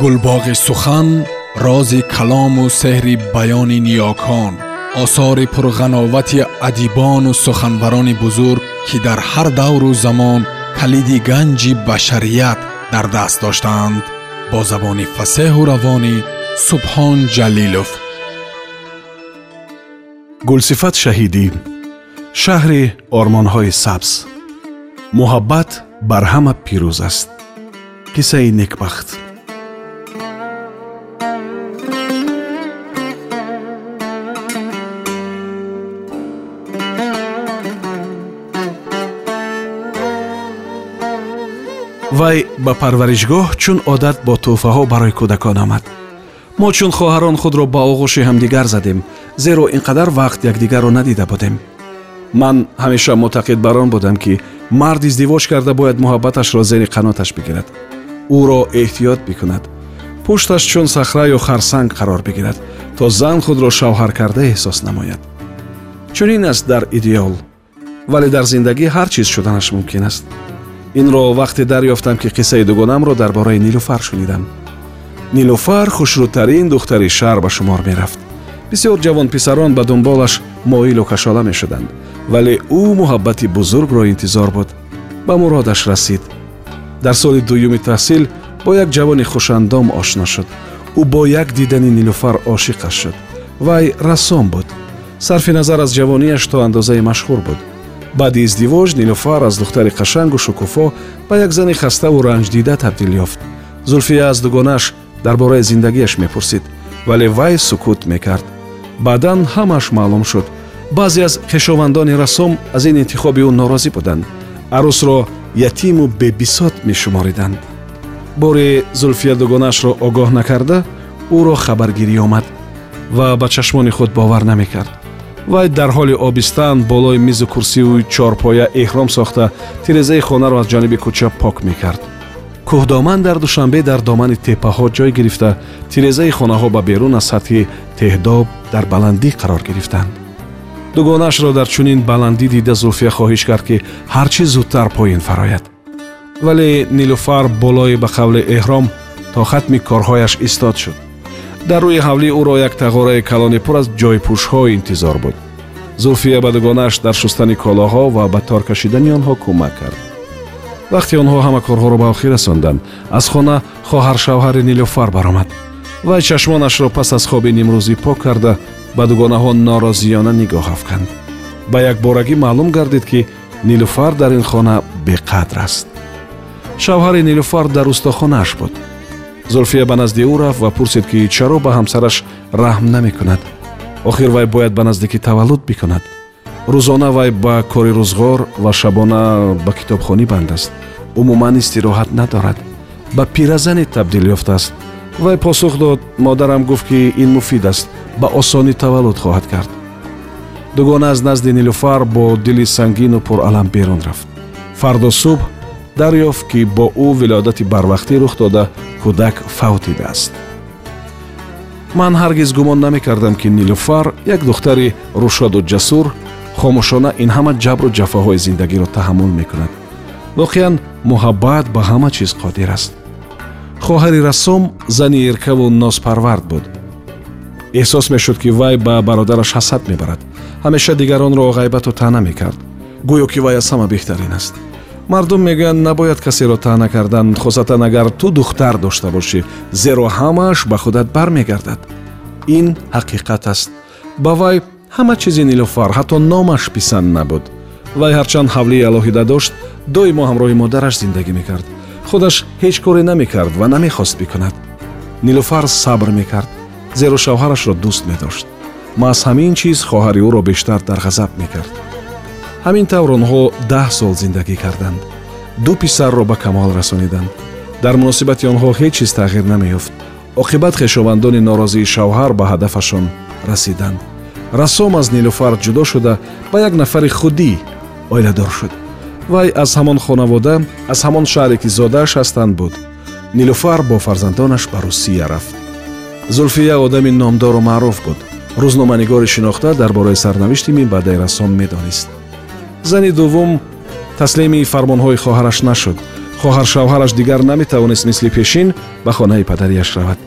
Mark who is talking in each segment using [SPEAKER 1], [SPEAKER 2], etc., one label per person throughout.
[SPEAKER 1] гулбоғи сухан рози калому сеҳри баёни ниёкон осори пурғановати адибону суханбарони бузург ки дар ҳар давру замон калиди ганҷи башарият дар даст доштаанд бо забони фасеҳу равонӣ субҳон ҷалилов.
[SPEAKER 2] Гулсифат шаҳидӣ. Шаҳри ормонҳои сабз. Муҳаббат бар ҳама пирӯз аст. Қиссаи некбахт вай ба парваришгоҳ чун одат бо тӯҳфаҳо барои кӯдакон омад. Мо чун хоҳарон худро ба оғӯши ҳамдигар задем зеро ин қадар вақт якдигарро надида будем. Ман ҳамеша муътақид бар он будам ки мард издивоҷ карда бояд муҳаббаташро зери қаноташ бигирад. Ӯро эҳтиёт бикунад. Пушташ чун сахра ё харсанг қарор бигирад то зан худро шавҳар карда эҳсос намояд. Чунин аст дар идеол вале дар зиндагӣ ҳар чиз шуданаш мумкин аст инро вақте дарёфтам ки қиссаи дугонамро дар бораи нилуфар шунидам. Нилуфар хушрӯтарин духтари шаҳр ба шумор мерафт. Бисёр ҷавонписарон ба дунболаш моилу кашола мешуданд вале ӯ муҳаббати бузургро интизор буд. Ба муродаш расид. Дар соли дуюми таҳсил бо як ҷавони хушандом ошно шуд. Ӯ бо як дидани нилуфар ошиқаш шуд. Вай рассом буд. Сарфи назар аз ҷавонияш то андозае машҳур буд баъди издивоҷ нилуфар аз духтари қашангу шукуфо ба як зани хаставу ранҷдида табдил ёфт. Зулфия аз дугонааш дар бораи зиндагиаш мепурсид вале вай сукут мекард. Баъдан ҳамааш маълум шуд. Баъзе аз хешовандони рассом аз ин интихоби ӯ норозӣ буданд. Арӯсро ятиму бебисот мешумориданд. Боре зулфия дугонаашро огоҳ накарда ӯро хабаргирӣ омад ва ба чашмони худ бовар намекард вай дар ҳоли обистан болои мизу курсию чорпоя эҳром сохта тирезаи хонаро аз ҷониби кӯча пок мекард. Кӯҳдоман дар душанбе дар домани теппаҳо ҷой гирифта. Тирезаи хонаҳо ба берун аз сатҳи теҳдоб дар баландӣ қарор гирифтанд. Дугонаашро дар чунин баландӣ дида зулфия хоҳиш кард ки ҳар чӣ зудтар поин фарояд. Вале нилуфар болои ба қавли эҳром то хатми корҳояш истод шуд дар рӯи ҳавлӣ ӯро як тағораи калони пур аз ҷойпӯшҳо интизор буд. Зулфия ба дугонааш дар шустани колоҳо ва ба тор кашидани онҳо кӯмак кард. Вақте онҳо ҳама корҳоро ба охир расонданд. Аз хона хоҳаршавҳари нилуфар баромад. Вай чашмонашро пас аз хоби нимрӯзӣ пок карда ба дугонаҳо норозиёна нигоҳ афканд. Ба якборагӣ маълум гардид ки нилуфар дар ин хона беқадр аст. Шавҳари нилуфар дар устохонааш буд зулфия ба назди ӯ рафт ва пурсид ки чаро ба ҳамсараш раҳм намекунад. Охир вай бояд ба наздикӣ таваллуд бикунад. Рӯзона вай ба кори рӯзғор ва шабона ба китобхонӣ банд аст. Умуман истироҳат надорад. Ба пиразане табдил ёфтааст вай посух дод модарам гуфт ки ин муфид аст. Ба осонӣ таваллуд хоҳад кард. Дугона аз назди нилуфар бо дили сангину пуралам берун рафт. Фардо субҳ дарёфт ки бо ӯ вилодати барвақтӣ рух дода кӯдак фавт дидааст ман ҳаргиз гумон намекардам ки нилуфар як духтари рӯшоду ҷасур хомӯшона ин ҳама ҷабру ҷафоҳои зиндагиро таҳаммул мекунад. Воқеан муҳаббат ба ҳама чиз қодир аст. Хоҳари рассом зани иркаву нозпарвард буд. Эҳсос мешуд ки вай ба бародараш ҳасад мебарад. Ҳамеша дигаронро ғайбату таъна мекард. Гӯё ки вай аз ҳама беҳтарин аст мардум мегӯянд набояд касеро таъна кардан. Хусатан агар ту духтар дошта бошӣ зеро ҳамааш ба худат бармегардад. Ин ҳақиқат аст. Ба вай ҳама чизи нилуфар ҳатто номаш писанд набуд. Вай ҳарчанд ҳавлии алоҳида дошт доимо ҳамроҳи модараш зиндагӣ мекард. Худаш ҳеҷ коре намекард ва намехост бикунад. Нилуфар сабр мекард зеро шавҳарашро дӯст медошт. Маҳз ҳамин чиз хоҳари ӯро бештар дар ғазаб мекард ҳамин тавр онҳо даҳ сол зиндагӣ карданд. Ду писарро ба камол расониданд. Дар муносибати онҳо ҳеҷ чиз тағйир намеёфт. Оқибат хешовандони норозии шавҳар ба ҳадафашон расиданд. Рассом аз нилуфар ҷудо шуда ба як нафари худӣ оиладор шуд. Вай аз ҳамон хонавода аз ҳамон шаҳре ки зодааш ҳастанд буд. Нилуфар бо фарзандонаш ба русия рафт. Зулфия одами номдору маъруф буд. Рӯзноманигори шинохта дар бораи сарнавишти минбаъдаи рассом медонист зани дуввум таслими фармонҳои хоҳараш нашуд. Хоҳаршавҳараш дигар наметавонист мисли пешин ба хонаи падарияш равад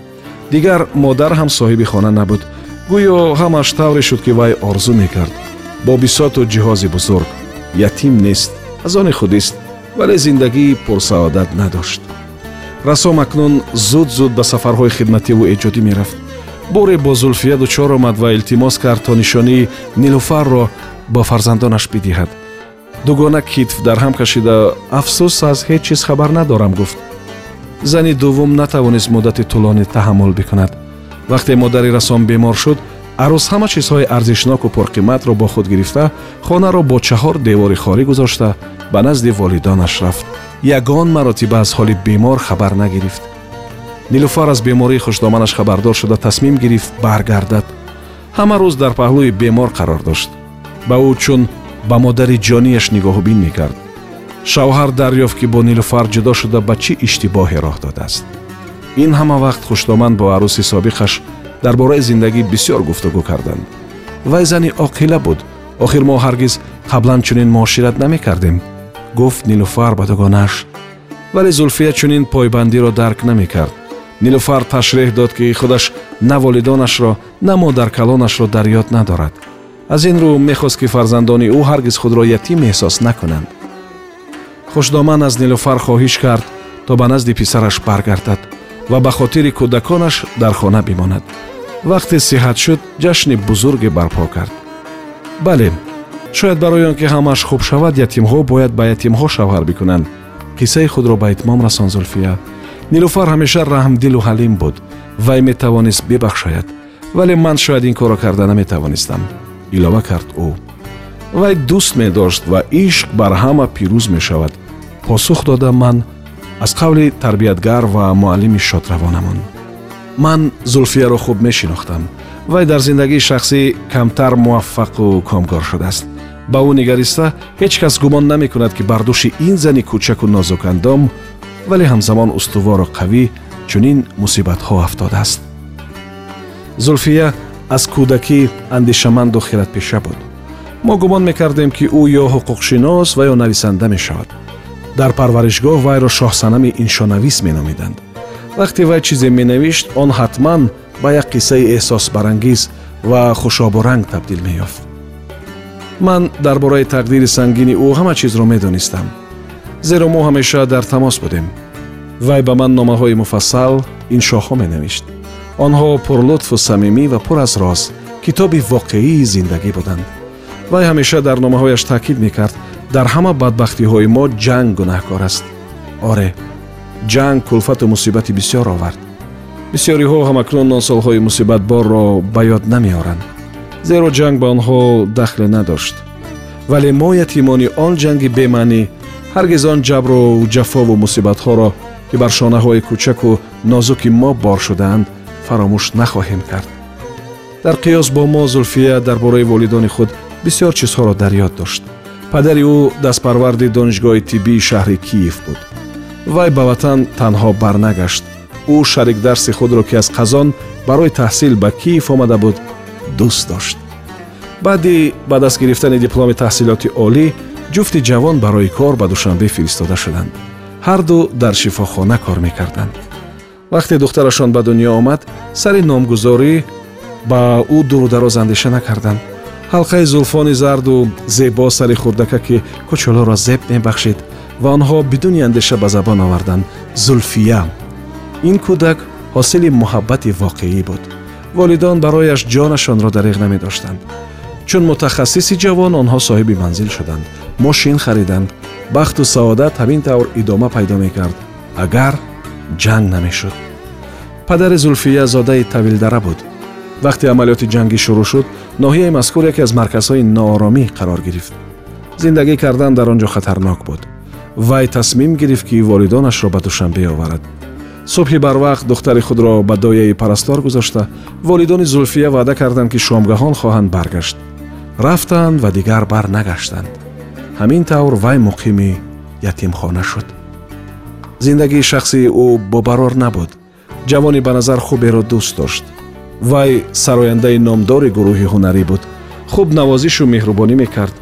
[SPEAKER 2] дигар модар ҳам соҳиби хона набуд. Гӯё ҳамаш тавре шуд ки вай орзу мекард. Бо бисоту ҷиҳози бузург ятим нест аз они худист вале зиндагии пурсаодат надошт. Расом акнун зуд зуд ба сафарҳои хидмативу эҷодӣ мерафт. Боре бо зулфия дучор омад ва илтимос кард то нишонии нилуфарро ба фарзандонаш бидиҳад дугона китф дар ҳам кашида афсӯс аз ҳеҷ чиз хабар надорам гуфт. Зани дуввум натавонист муддати тӯлонӣ таҳаммул бикунад. Вақте модари расом бемор шуд арӯз ҳама чизҳои арзишноку пурқиматро бо худ гирифта хонаро бо чаҳор девори хорӣ гузошта ба назди волидонаш рафт. Ягон маротиба аз ҳоли бемор хабар нагирифт. Нилуфар аз бемории хушдоманаш хабардор шуда тасмим гирифт баргардад. Ҳама рӯз дар паҳлӯи бемор қарор дошт. Ба ӯ чун ба модари ҷонияш нигоҳубин мекард. Шавҳар дарёфт ки бо нилуфар ҷудо шуда ба чӣ иштибоҳе роҳ додааст? Ин ҳама вақт хушдоман бо арӯси собиқаш дар бораи зиндагӣ бисьёр гуфтугӯ карданд. Вай зани оқила буд. Охир мо ҳаргиз қаблан чунин муошират намекардем. Гуфт нилуфар ба дугонааш вале зулфия чунин пойбандиро дарк намекард. Нилуфар ташреҳ дод ки худаш на волидонашро на модаркалонашро дар ёд надорад аз ин рӯ мехост ки фарзандони ӯ ҳаргиз худро ятим эҳсос накунанд. Хушдоман аз нилуфар хоҳиш кард то ба назди писараш баргардад ва ба хотири кӯдаконаш дар хона бимонад. Вақте сиҳат шуд ҷашни бузурге барпо кард. Бале шояд барои он ки ҳамааш хуб шавад ятимҳо бояд ба ятимҳо шавҳар бикунанд. Қиссаи худро ба итмом расон зулфия. Нилуфар ҳамеша раҳмдилу ҳалим буд. Вай метавонист бибахшояд. Вале ман шояд ин корро карда наметавонистам илова кард ӯ. Вай дӯст медошт ва ишқ бар ҳама пирӯз мешавад. Посух дода ман аз қавли тарбиятгар ва муаллими шодравонамон ман зулфияро хуб мешинохтам. Вай дар зиндагии шахсӣ камтар муваффақу комгор шудааст. Ба ӯ нигариста ҳеҷ кас гумон намекунад ки бардӯши ин зани кӯчаку нозукандом вале ҳамзамон устувору қавӣ чунин мусибатҳо афтодааст зулфия аз кӯдакӣ андешаманду хиратпеша буд мо гумон мекардем ки ӯ ё ҳуқуқшинос ва ё нависанда мешавад дар парваришгоҳ вайро шоҳсанами иншонавис меномиданд вақте вай чизе менавишт он ҳатман ба як қиссаи эҳсосбарангез ва хушобуранг табдил меёфт ман дар бораи тақдири сангини ӯ ҳама чизро медонистам зеро мо ҳамеша дар тамос будем вай ба ман номаҳои муфассал иншоҳо менавишт онҳо пурлутфу самимӣ ва пур аз роз китоби воқеии зиндагӣ буданд. Вай ҳамеша дар номаҳояш таъкид мекард дар ҳама бадбахтиҳои мо ҷанг гунаҳкор аст. Оре ҷанг кулфату мусибати бисьёр овард. Бисьёриҳо ҳамакнун он солҳои мусибатборро ба ёд намеоранд. Зеро ҷанг ба онҳо дахле надошт. Вале мо ятимони он ҷанги бемаънӣ ҳаргиз он ҷабру ҷафову мусибатҳоро ки бар шонаҳои кӯчаку нозуки мо бор шудаанд фаромӯш нахоҳем кард. Дар қиёс бо мо зулфия дар бораи волидони худ бисьёр чизҳоро дар ёд дошт. Падари ӯ дастпарварди донишгоҳи тиббии шаҳри киев буд. Вай ба ватан танҳо барнагашт. Ӯ шарикдарси худро ки аз қазон барои таҳсил ба киев омада буд дӯст дошт. Баъди ба даст гирифтани дипломи таҳсилоти олӣ ҷуфти ҷавон барои кор ба душанбе фиристода шуданд. Ҳарду дар шифохона кор мекарданд вақте духтарашон ба дунё омад сари номгузорӣ ба ӯ дуру дароз андеша накарданд. Ҳалқаи зулфони зарду зебо сари хурдакаки кӯчолоро зеб мебахшид ва онҳо бидуни андеша ба забон оварданд. Зулфия. Ин кӯдак ҳосили муҳаббати воқеӣ буд. Волидон барояш ҷонашонро дариғ намедоштанд. Чун мутахассиси ҷавон онҳо соҳиби манзил шуданд. Мошин хариданд. Бахту саодат ҳамин тавр идома пайдо мекард. Агар ҷанг намешуд падари зулфия зодаи тавилдара буд вақте амалиёти ҷангӣ шурӯъ шуд ноҳияи мазкур яке аз марказҳои нооромӣ қарор гирифт зиндагӣ кардан дар он ҷо хатарнок буд вай тасмим гирифт ки волидонашро ба душанбе оварад субҳи барвақт духтари худро ба дояи парастор гузошта волидони зулфия ваъда карданд ки шомгаҳон хоҳанд баргашт рафтанд ва дигар барнагаштанд ҳамин тавр вай муқими ятимхона шуд зиндагии шахсии ӯ бобарор набуд. Ҷавони ба назар хуберо дӯст дошт. Вай сарояндаи номдори гурӯҳи ҳунарӣ буд. Хуб навозишу меҳрубонӣ мекард.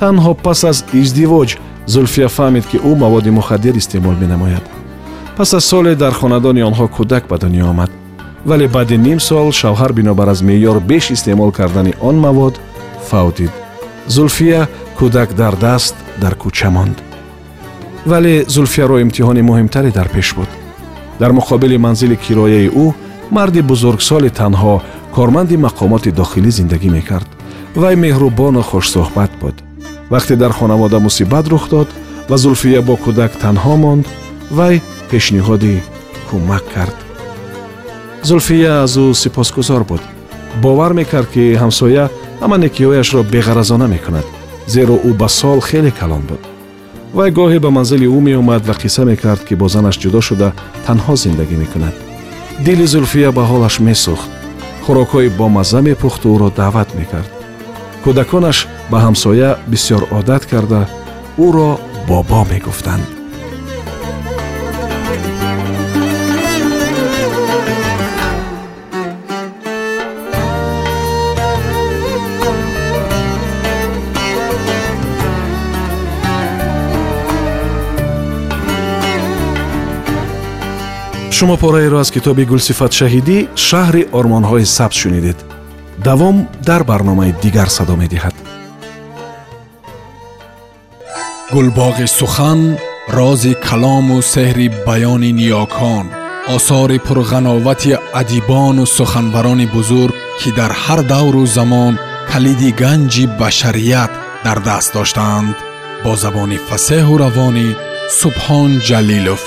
[SPEAKER 2] Танҳо пас аз издивоҷ зулфия фаҳмид ки ӯ маводи мухаддир истеъмол менамояд. Пас аз соле дар хонадони онҳо кӯдак ба дунё омад. Вале баъди ним сол шавҳар бинобар аз меъёр беш истеъмол кардани он мавод фавтид зулфия кӯдак дар даст дар кӯча монд вале зулфияро имтиҳони муҳимтаре дар пеш буд. Дар муқобили манзили кирояи ӯ марди бузургсоли танҳо корманди мақомоти дохилӣ зиндагӣ мекард. Вай меҳрубону хушсӯҳбат буд. Вақте дар хонавода мусибат рух дод ва зулфия бо кӯдак танҳо монд вай пешниҳоди кӯмак кард. Зулфия аз ӯ сипосгузор буд. Бовар мекард ки ҳамсоя ҳама некиҳояшро беғаразона мекунад зеро ӯ ба сол хеле калон буд вай гоҳе ба манзили ӯ меомад ва қисса мекард ки бо занаш ҷудо шуда танҳо зиндагӣ мекунад. Дили зулфия ба ҳолаш месӯхт. Хӯрокҳои бомазза мепухту ӯро даъват мекард. Кӯдаконаш ба ҳамсоя бисьёр одат карда ӯро бобо мегуфтанд шумо пораеро аз китоби гулсифат шаҳидӣ шаҳри ормонҳои сабз шунидед. Давом дар барномаи дигар садо медиҳад.
[SPEAKER 1] Гулбоғи сухан рози калому сеҳри баёни ниёкон осори пурғановати адибону суханбарони бузург ки дар ҳар давру замон калиди ганҷи башарият дар даст доштаанд бо забони фасеҳу равонӣ субҳон ҷалилов